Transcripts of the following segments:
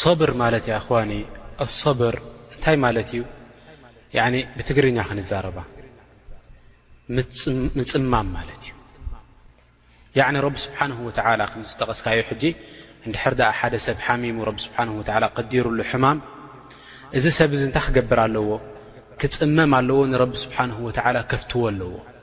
ሶብር ማለት ኣኽዋኒ ኣሶብር እንታይ ማለት እዩ ብትግርኛ ክንዛረባ ምፅማም ማለት እዩ ያዕኒ ረቢ ስብሓን ወተዓላ ከም ዝጠቐስካዮ ሕጂ እንድሕር ድኣ ሓደ ሰብ ሓሚሙ ረቢ ስብሓን ወተዓላ ቀዲሩሉ ሕማም እዚ ሰብ እዚ እንታይ ክገብር ኣለዎ ክፅመም ኣለዎ ንረቢ ስብሓን ወተዓላ ከፍትዎ ኣለዎ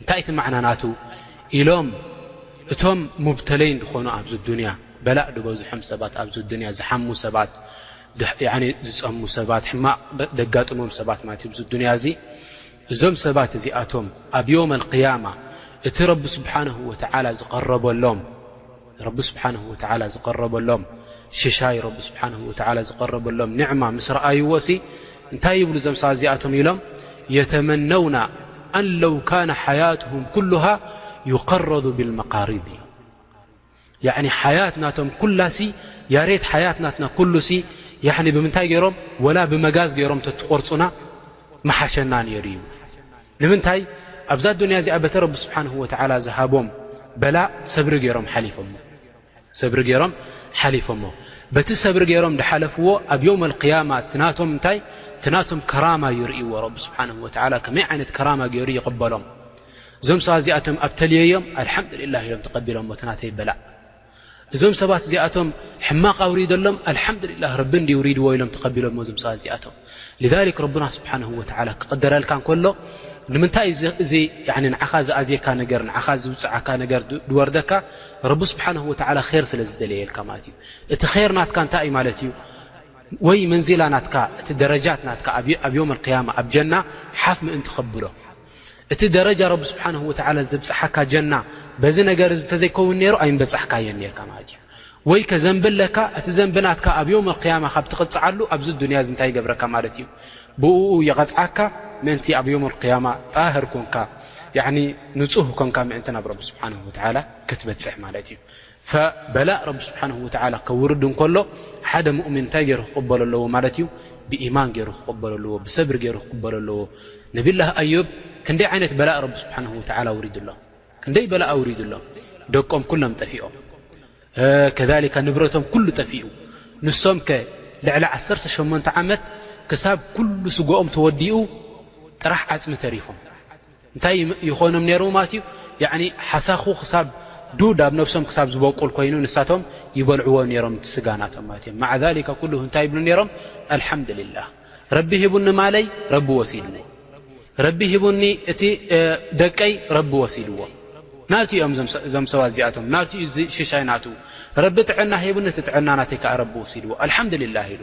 እንታይ እቲ ማዕና ናቱ ኢሎም እቶም ሙብተለይን ዝኾኑ ኣብዚ ዱንያ በላእ ድበዝሖም ሰባት ኣብዚ ዱንያ ዝሓሙ ሰባት ዝፀሙ ሰባት ሕማቕ ደጋጥሞም ሰባት ማለት እዩ ዱንያ እዚ እዞም ሰባት እዚኣቶም ኣብ ዮም ኣልቅያማ እቲ ረቢ ስብሓንሁ ወተዓላ ዝቐረበሎም ረቢ ስብሓንሁ ወተዓላ ዝቐረበሎም ሽሻይ ረቢ ስብሓንሁ ወተዓላ ዝቐረበሎም ኒዕማ ምስ ረኣይዎ ሲ እንታይ ይብሉ ዘም ሰባ እዚኣቶም ኢሎም የተመነውና ኣን ለው ካነ ሓያትሁም ኩሉሃ ይቀረዱ ብልመቃሪድ ኢሎም ያዕኒ ሓያት ናቶም ኩላ ሲ ያሬት ሓያት ናትና ኩሉ ሲ ያኒ ብምንታይ ገይሮም ወላ ብመጋዝ ገይሮም ተትቖርፁና መሓሸና ነይሩ እዩ ንምንታይ ኣብዛ ኣዱንያ እዚኣ በቲ ረቢ ስብሓንሁ ወተዓላ ዝሃቦም በላእ ሰብሪ ገይሮም ሓሊፎሞ ሰብሪ ገይሮም ሓሊፎሞ በቲ ሰብሪ ገይሮም ድሓለፍዎ ኣብ ዮም ኣልቅያማ እቲ ናቶም እንታይ እቲ ናቶም ከራማ ይርእዎ ረቢ ስብሓን ወላ ከመይ ዓይነት ከራማ ገይሩ ይቕበሎም እዞም ሰባ እዚኣቶም ኣብተልየዮም ኣልሓምዱልላ ኢሎም ተቐቢሎሞ እቲ ናተይ በላእ እዞም ሰባት እዚኣቶም ሕማቕ ኣውሪደሎም ኣልሓምዱሊላህ ረቢ እንዲ ውሪድዎ ኢሎም ተቐቢሎሞ እዞም ሰባት እዚኣቶም ልዛሊክ ረብና ስብሓንሁ ወትዓላ ክቕደረልካ እንከሎ ንምንታይ እዚ ንዓኻ ዝኣዝየካ ነገር ንዓኻ ዝውፅዓካ ነገር ዝወርደካ ረቢ ስብሓን ወትዓላ ኼር ስለ ዝደለየልካ ማለት እዩ እቲ ኼር ናትካ እንታይ እዩ ማለት እዩ ወይ መንዚላ ናትካ እቲ ደረጃት ናትካ ኣብ ዮም ልቅያማ ኣብ ጀና ሓፍ ምእንቲ ከብሎ እቲ ደረጃ ረቢ ስብሓንሁ ወተዓላ ዘብፅሓካ ጀና በዚ ነገር እዚ ተዘይከውን ነይሩ ኣይምበፃሕካዮን ነርካ ማለት እዩ ወይ ከ ዘንቢ ኣለካ እቲ ዘንቢ ናትካ ኣብ ዮም ኣልቅያማ ካብ ትቕፅዓሉ ኣብዚ ዱንያ እዚ እንታይ ይገብረካ ማለት እዩ ብእኡ የቐፅዓካ ምእንቲ ኣብ ዮም ኣልቅያማ ጣህር ኮንካ ንፁህ ኮንካ ምእንቲ ናብ ረቢ ስብሓንሁ ወተዓላ ክትበፅሕ ማለት እዩ በላእ ረቢ ስብሓን ወተዓላ ከውርድ እንከሎ ሓደ ሙእምን እንታይ ገይሩ ክቕበሎ ኣለዎ ማለት እዩ ብኢማን ገይሩ ክቕበሎ ኣለዎ ብሰብሪ ገይሩ ክቕበሎ ኣለዎ ነብላህ ኣዮብ ክንደይ ዓይነት በላእ ረቢ ስብሓን ወተዓላ ውሪዱ ኣሎ ክንደይ በላእ ኣውሪዱ ኣሎ ደቆም ኩሎም ጠፊኦም ከሊካ ንብረቶም ኩሉ ጠፊኡ ንሶም ከ ልዕሊ 18 ዓመት ክሳብ ኩሉ ስጎኦም ተወዲኡ ጥራሕ ዓፅሚ ተሪፎም እንታይ ይኾኑም ነይሩ ማለት እዩ ያዕኒ ሓሳኹ ክሳብ ዱድ ኣብ ነብሶም ክሳብ ዝበቁል ኮይኑ ንሳቶም ይበልዕዎ ነይሮም እቲ ስጋናቶም ማለት እዮም ማዓ ዛሊካ ኩሉ እንታይ ይብሉ ነይሮም ኣልሓምድልላህ ረቢ ሂቡኒ ማለይ ረቢ ወሲድዎ ረቢ ሂቡኒ እቲ ደቀይ ረቢ ወሲድዎ ናቱ እዮም እዞም ሰባት እዚኣቶም ናቱ እዩ ሽሻይ ናቱ ረቢ ጥዕና ሂቡኒ እቲ ጥዕና ናተይ ከዓ ረቢ ወሲድዎ ኣልሓምድልላህ ኢሉ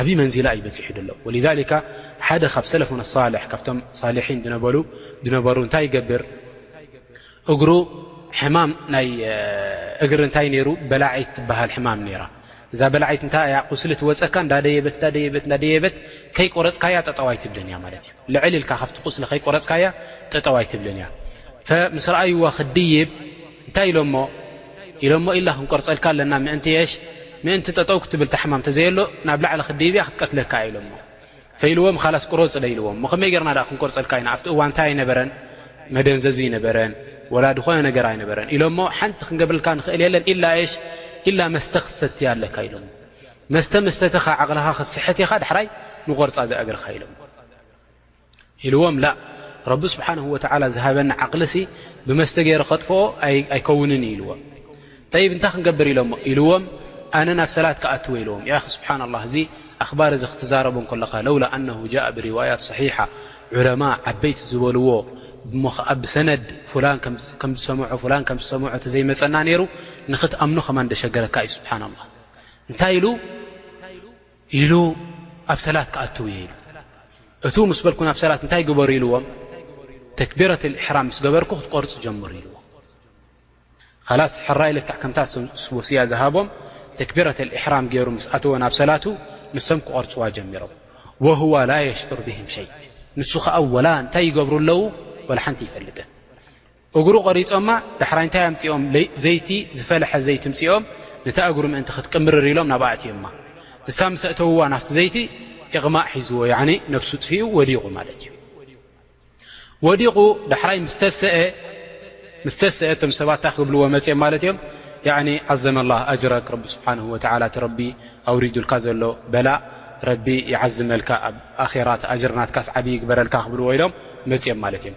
ዓቢ መንዚላ እዩ በጺሑ ድሎ ወሊዛሊካ ሓደ ካብ ሰለፉን ሳልሕ ካብቶም ሳልሒን ድነበሉ ድነበሩ እንታይ ይገብር እግሩ ሕማም ናይ እግሪ እንታይ ነይሩ በላዒት ትበሃል ሕማም ነይራ እዛ በላዒት እንታይ እያ ቁስሊ ትወፀካ እንዳደየበት እንዳደየበት እንዳደየበት ከይቆረፅካያ ጠጠው ኣይትብልን እያ ማለት እዩ ልዕል ኢልካ ካብቲ ቁስሊ ከይቆረፅካያ ጠጠው ኣይትብልን እያ ምስ ረኣይዋ ክድይብ እንታይ ኢሎሞ ኢሎሞ ኢልና ክንቆርጸልካ ኣለና ምእንቲ የሽ ምእንቲ ጠጠው ክትብል ታሕማም ተዘየሎ ናብ ላዕሊ ክድይብያ ክትቀትለካ እያ ኢሎሞ ፈኢልዎም ኻላስ ቁረጽለ ኢልዎም እሞ ከመይ ጌርና ድኣ ክንቆርጸልካ ኢና ኣብቲ እዋን እንታይ ኣይነበረን መደንዘዚ ኣይነበረን ወላ ዝኾነ ነገር ኣይነበረን ኢሎሞ ሓንቲ ክንገብርልካ ንኽእል የለን ኢላ የሽ ኢላ መስተ ክትሰትያ ኣለካ ኢሎሞ መስተ ምስ ሰተኻ ዓቕልኻ ክትስሕት ኢኻ ዳሕራይ ንቆርጻ ዝእግርኻ ኢሎሞ ኢልዎም ላእ ረቢ ስብሓንሁ ወተዓላ ዝሃበኒ ዓቕሊሲ ብመስተ ገይረ ከጥፍኦ ኣይከውንን እዩ ኢልዎም ጠይብ እንታይ ክንገብር ኢሎሞ ኢልዎም ኣነ ናብ ሰላት ክኣትወ ኢልዎም ያ ስብሓና ላ እዚ ኣኽባር እዚ ክትዛረቦ ከለኻ ለውላ ኣነሁ ጃእ ብርዋያት ሰሒሓ ዑለማ ዓበይቲ ዝበልዎ እሞ ከዓ ብሰነድ ፍላን ከም ዝሰምዖ ፍላን ከም ዝሰምዖ እተዘይመፀና ነይሩ ንኽትኣምኖ ከማን ደሸገረካ እዩ ስብሓና ላ እንታይ ኢሉ ኢሉ ኣብ ሰላት ክኣትው እየ ኢሉ እቱ ምስ በልኩ ናብ ሰላት እንታይ ግበሩ ኢልዎም ተክቢረት ልእሕራም ምስ ገበርኩ ክትቆርፁ ጀምሩ ኢልዎ ላስ ሕራይ ልክዕ ከምታ ስወስያ ዝሃቦም ተክቢረት ልእሕራም ገይሩ ምስ ኣተወ ናብ ሰላቱ ንሶም ክቆርፅዋ ጀሚሮም ወህዋ ላ የሽዑር ብህም ሸይ ንሱ ከዓ ወላ እንታይ ይገብሩ ኣለዉ ወላ ሓንቲ ይፈልጥን እግሩ ቘሪጾማ ዳሕራይ እንታይ ኣምጺኦም ዘይቲ ዝፈለሐ ዘይቲ ምጺኦም ነታ እግሩ ምእንቲ ክትቅምርር ኢሎም ናብኣ ኣእትዮማ ንሳ ምስ ኣእተውዋ ናፍቲ ዘይቲ ኢቕማእ ሒዝዎ ያዕኒ ነፍሱ ጥፊኡ ወዲቑ ማለት እዩ ወዲቑ ዳሕራይ ምስ ተሰአ ምስ ተሰአ እቶም ሰባት እንታይ ክብልዎ መጺኦም ማለት እዮም ያዕኒ ዓዘመ ላህ ኣጅረክ ረቢ ስብሓንሁ ወትዓላ እቲ ረቢ ኣውሪዱልካ ዘሎ በላእ ረቢ ይዓዝመልካ ኣብ ኣኼራ እቲ ኣጅርናትካስ ዓብዪ ይግበረልካ ክብልዎ ኢሎም መጺኦም ማለት እዮም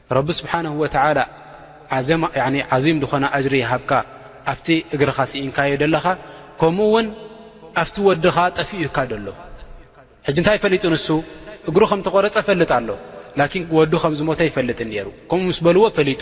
ረቢ ስብሓነሁ ወተዓላ ዓዚም ዝኾነ ኣጅሪ ይሃብካ ኣብቲ እግርኻ ስኢንካዮ ዘለኻ ከምኡ እውን ኣብቲ ወድኻ ጠፊኡካ ደሎ ሕጂ እንታይ ፈሊጡ ንሱ እግሩ ከም ተቖረፀ ፈልጥ ኣሎ ላኪን ወዱ ከም ዝሞተ ኣይፈልጥን ነይሩ ከምኡ ምስ በልዎ ፈሊጡ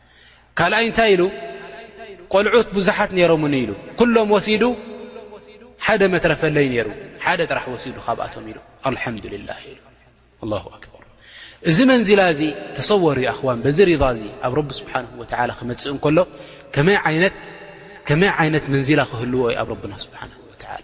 ካልኣይ እንታይ ኢሉ ቆልዑት ብዙሓት ነይሮምኒ ኢሉ ኩሎም ወሲዱ ሓደ መትረፈለይ ነይሩ ሓደ ጥራሕ ወሲዱ ካብኣቶም ኢሉ ኣልሓምዱላ ኢሉ ላ ኣክበር እዚ መንዝላ እዚ ተሰወሩ ዩ ኣኽዋን በዚ ሪዛ እዚ ኣብ ረቢ ስብሓን ወላ ክመፅእ እንከሎ ከመይ ዓይነት መንዝላ ክህልዎ ዩ ኣብ ረብና ስብሓን ወላ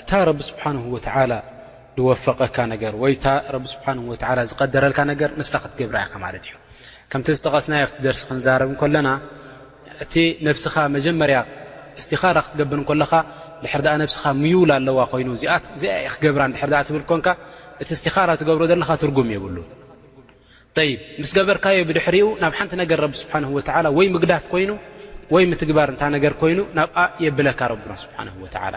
እታ ረቢ ስብሓን ወተላ ዝወፈቀካ ነገር ወይ እታ ረቢ ስብሓን ወላ ዝቀደረልካ ነገር ንሳ ክትገብራ ኢኻ ማለት እዩ ከምቲ ዝጠቀስናይ ኣብቲ ደርሲ ክንዛረብ ከለና እቲ ነብስኻ መጀመርያ እስትኻራ ክትገብር ከለኻ ድሕር ኣ ነብስኻ ምይውል ኣለዋ ኮይኑ እዚኣ ክገብራ ድሕር ትብል ኮንካ እቲ እስትኻራ ትገብሮ ዘለካ ትርጉም የብሉ ጠይብ ምስ ገበርካዮ ብድሕሪኡ ናብ ሓንቲ ነገር ረቢ ስብሓን ወተላ ወይ ምግዳፍ ኮይኑ ወይ ምትግባር እንታ ነገር ኮይኑ ናብኣ የብለካ ረብና ስብሓን ወተላ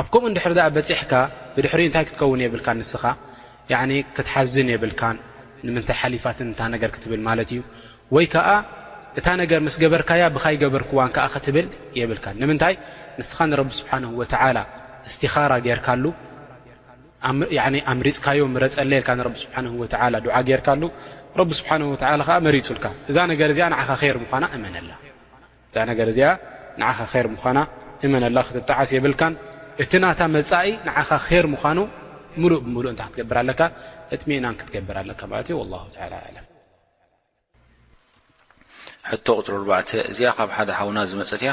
ኣብ ከምኡ እንድሕር ኣ በፂሕካ ብድሕሪኡ እንታይ ክትከውን የብልካን ንስኻ ክትሓዝን የብልካን ንምንታይ ሓሊፋትን እታ ነገር ክትብል ማለት እዩ ወይ ከዓ እታ ነገር ምስ ገበርካያ ብካይ ገበርክዋን ከዓ ክትብል የብልካን ንምንታይ ንስኻ ንረቢ ስብሓን ወተላ እስትኻራ ጌርካሉ ኣምሪጽካዮ ምረጸለይ ኢልካ ንረቢ ስብሓነሁ ወተዓላ ዱዓ ጌርካሉ ረቢ ስብሓነሁ ወተዓላ ከኣ መሪጹልካ እዛ ነገር እዚኣ ንዓኻ ኼር ምዃና እመነላ እዛ ነገር እዚኣ ንዓኻ ኼር ምዃና እመነላ ክትጠዓስ የብልካን እቲ ናታ መጻኢ ንዓኻ ኼር ምዃኑ ምሉእ ብምሉእ እንታይ ክትገብር ኣለካ እጥሚእናን ክትገብር ኣለካ ማለት እዩ ወላሁ ተዓላ ኣለም ሕቶ ቁፅሪ ኣርባዕተ እዚኣ ካብ ሓደ ሓውና ዝመፀት እያ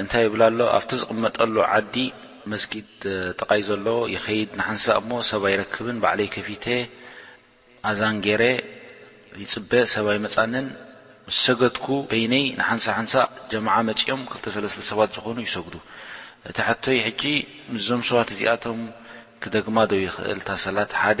እንታይ ይብል ኣሎ ኣብቲ ዝቕመጠሉ ዓዲ መስጊድ ጥቓይ ዘሎ ይኸይድ ንሓንሳእ እሞ ሰብ ኣይረክብን ባዕለይ ከፊተ ኣዛን ገይረ ይፅበ ሰብ ኣይመፃንን ምስ ሰገድኩ በይነይ ንሓንሳ ሓንሳእ ጀምዓ መፂኦም ክልተ ሰለስተ ሰባት ዝኾኑ ይሰግዱ እቲ ሕቶይ ሕጂ ምስዞም ሰባት እዚኣቶም ክደግማ ዶ ይኽእል እታ ሰላት ሓደ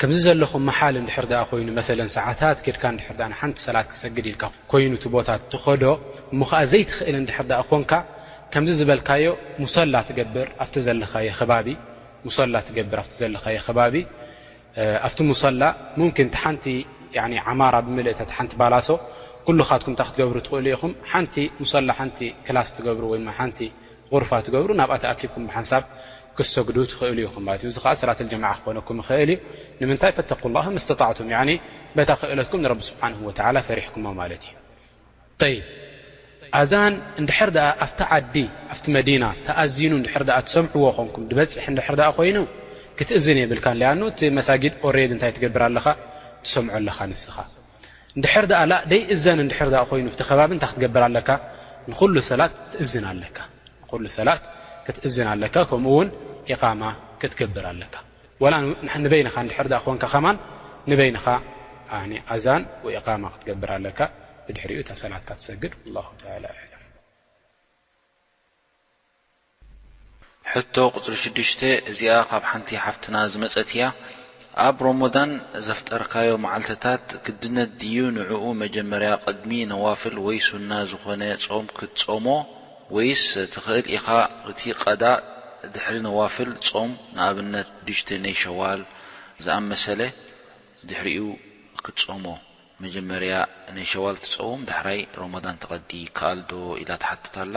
ከምዚ ዘለኹም መሓል እንድሕር ደኣ ኮይኑ መሰለን ሰዓታት ኬድካ እንድሕር ደኣ ንሓንቲ ሰላት ክሰግድ ኢልካ ኮይኑ እቲ ቦታ ትኸዶ እሞ ኸኣ ዘይትኽእል እንድሕር ደኣ ኮንካ ከምዚ ዝበልካዮ ሙሰላ ትገብር ኣብቲ ዘለኻዮ ከባቢ ሙሰላ ትገብር ኣብቲ ዘለኻዮ ከባቢ ኣብቲ ሙሰላ ሙምኪን እቲ ሓንቲ ያኒ ዓማራ ብምልእት እቲ ሓንቲ ባላሶ ኩሉኻትኩም እንታይ ክትገብሩ ትኽእሉ ኢኹም ሓንቲ ሙሰላ ሓንቲ ክላስ ትገብሩ ወይ ሓንቲ ቑርፋ ትገብሩ ናብኣ ተኣኪብኩም ብሓንሳብ ክትሰግዱ ትኽእሉ ኢኹም ማለት እዩ እዚ ከኣ ሰላተል ጀማዓ ክኾነኩም ይኽእል እዩ ንምንታይ ፈተቁላህ መስተጣዕቱም ያኒ በታ ክእለትኩም ንረቢ ስብሓንሁ ወተዓላ ፈሪሕኩሞ ማለት እዩ ጠይብ ኣዛን እንድሕር ደኣ ኣብቲ ዓዲ ኣብቲ መዲና ተኣዚኑ እንድሕር ደኣ ትሰምዕዎ ኾንኩም ድበፅሕ እንድሕር ደኣ ኮይኑ ክትእዝን የብልካን ለኣኑ እቲ መሳጊድ ኦሬድ እንታይ ትገብር ኣለኻ ትሰምዖ ኣለኻ ንስኻ እንድሕር ደኣ ላእ ደይእዘን እንድሕር ደኣ ኮይኑ እቲ ከባቢ እንታይ ክትገብር ኣለካ ንኹሉ ሰላት ክትእዝን ኣለካ ንኹሉ ሰላት ክትእዝን ኣለካ ከምኡ እውን ኢቓማ ክትገብር ኣለካ ወላ ንበይንኻ እንድሕር ደኣ ኮንካ ኸማን ንበይንኻ ኣዛን ወይ ኢቓማ ክትገብር ኣለካ ብድሕሪኡ እታ ሰላትካ ትሰግድ ላሁ ተላ ኣለም ሕቶ ቁጽሪ ሽዱሽተ እዚኣ ካብ ሓንቲ ሓፍትና ዝመጸት እያ ኣብ ሮሞዳን ዘፍጠርካዮ መዓልትታት ግድነት ድዩ ንዕኡ መጀመርያ ቅድሚ ነዋፍል ወይ ሱና ዝኾነ ጾም ክትጾሞ ወይስ ትኽእል ኢኻ እቲ ቐዳ ድሕሪ ነዋፍል ጾም ንኣብነት ሽዱሽተ ነይ ሸዋል ዝኣመሰለ ድሕሪኡ ክትጾሞ መጀመርያ ነይ ሸዋል ትጸውም ዳሕራይ ሮሞዳን ትቐዲ ይከኣል ዶ ኢላ ትሓትት ኣላ።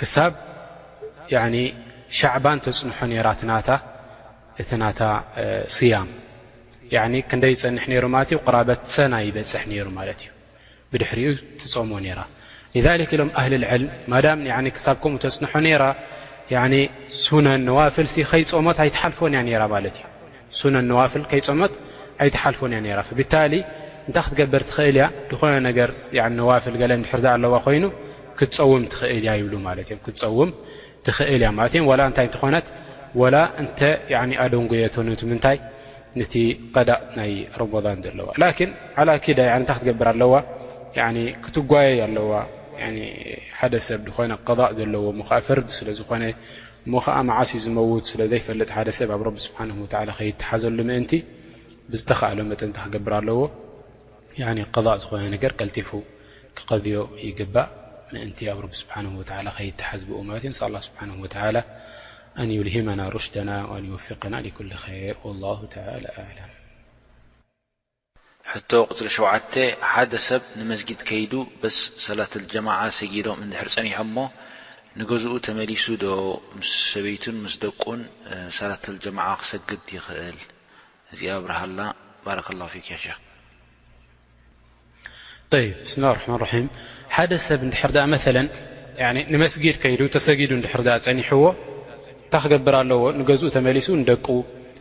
ክሳብ ሻዕባን ተፅንሖ ነራ እቲ ናታ ስያም ክንደይ ይፀንሕ ነሩ ማለት ዩ ቁራበት ሰና ይበፅሕ ነሩ ማለት እዩ ብድሕሪኡ ትፀሞ ነራ ذ ኢሎም ኣህሊ ዕልም ማዳ ክሳብ ከምኡ ተፅንሖ ነራ ሱነን ነዋፍልሲ ከይፀሞት ኣይትሓልፎን እያ ነራ ማለት እዩ ሱነን ነዋፍል ከይጾመት ኣይትሓልፎን እያ ነይራ ፈብታሊ እንታይ ክትገበር ትኽእል እያ ዝኾነ ነገር ነዋፍል ገለ እንድሕር ዝኣለዋ ኮይኑ ክትጸውም ትኽእል እያ ይብሉ ማለት እዮም ክትጸውም ትኽእል እያ ማለት እዮም ዋላ እንታይ እንትኾነት ወላ እንተ ኣደንጎየቶ ነቲ ምንታይ ነቲ ቀዳእ ናይ ረመዳን ዘለዋ ላኪን ዓላ ኪዳ እንታይ ክትገብር ኣለዋ ክትጓየይ ኣለዋ ሓደ ሰብ ዝኾነ ቀዳእ ዘለዎ ሞ ከዓ ፈርዲ ስለ ዝኾነ እሞ ኸኣ መዓስ እዩ ዝመውት ስለ ዘይፈልጥ ሓደ ሰብ ኣብ ረቢ ስብሓነሁ ወተዓላ ከይተሓዘሉ ምእንቲ ብዝተኻእሎ መጠን እንታይ ክገብር ኣለዎ ያኒ ቀዷእ ዝኾነ ነገር ቀልጢፉ ክቐድዮ ይግባእ ምእንቲ ኣብ ረቢ ስብሓነሁ ወተዓላ ከይተሓዝ ብኡ ማለት እዩ ንስኣል ላህ ስብሓነሁ ወተዓላ ኣን ዩልሂመና ሩሽደና ወኣን ይወፊቀና ሊኩሊ ኸይር ወላሁ ተዓላ ኣዕለም ሕቶ ቁጽሪ ሸውዓተ፣ ሓደ ሰብ ንመስጊድ ከይዱ በስ ሰላተል ጀማዓ ሰጊዶም እንድሕር ጸኒሖሞ ንገዝኡ ተመሊሱ ዶ ምስ ሰበይቱን ምስ ደቁን ሰላተል ጀማዓ ክሰግድ ይኽእል? እዚኣ ኣብርሃልና ባረከላሁ ፊክ ያ ሸኽ። ጠይብ ብስሚላህ ራሕማን ራሒም ሓደ ሰብ እንድሕር ደኣ መተለን ያኒ ንመስጊድ ከይዱ ተሰጊዱ እንድሕር ደኣ ጸኒሕዎ እንታይ ክገብር ኣለዎ ንገዝኡ ተመሊሱ ንደቁ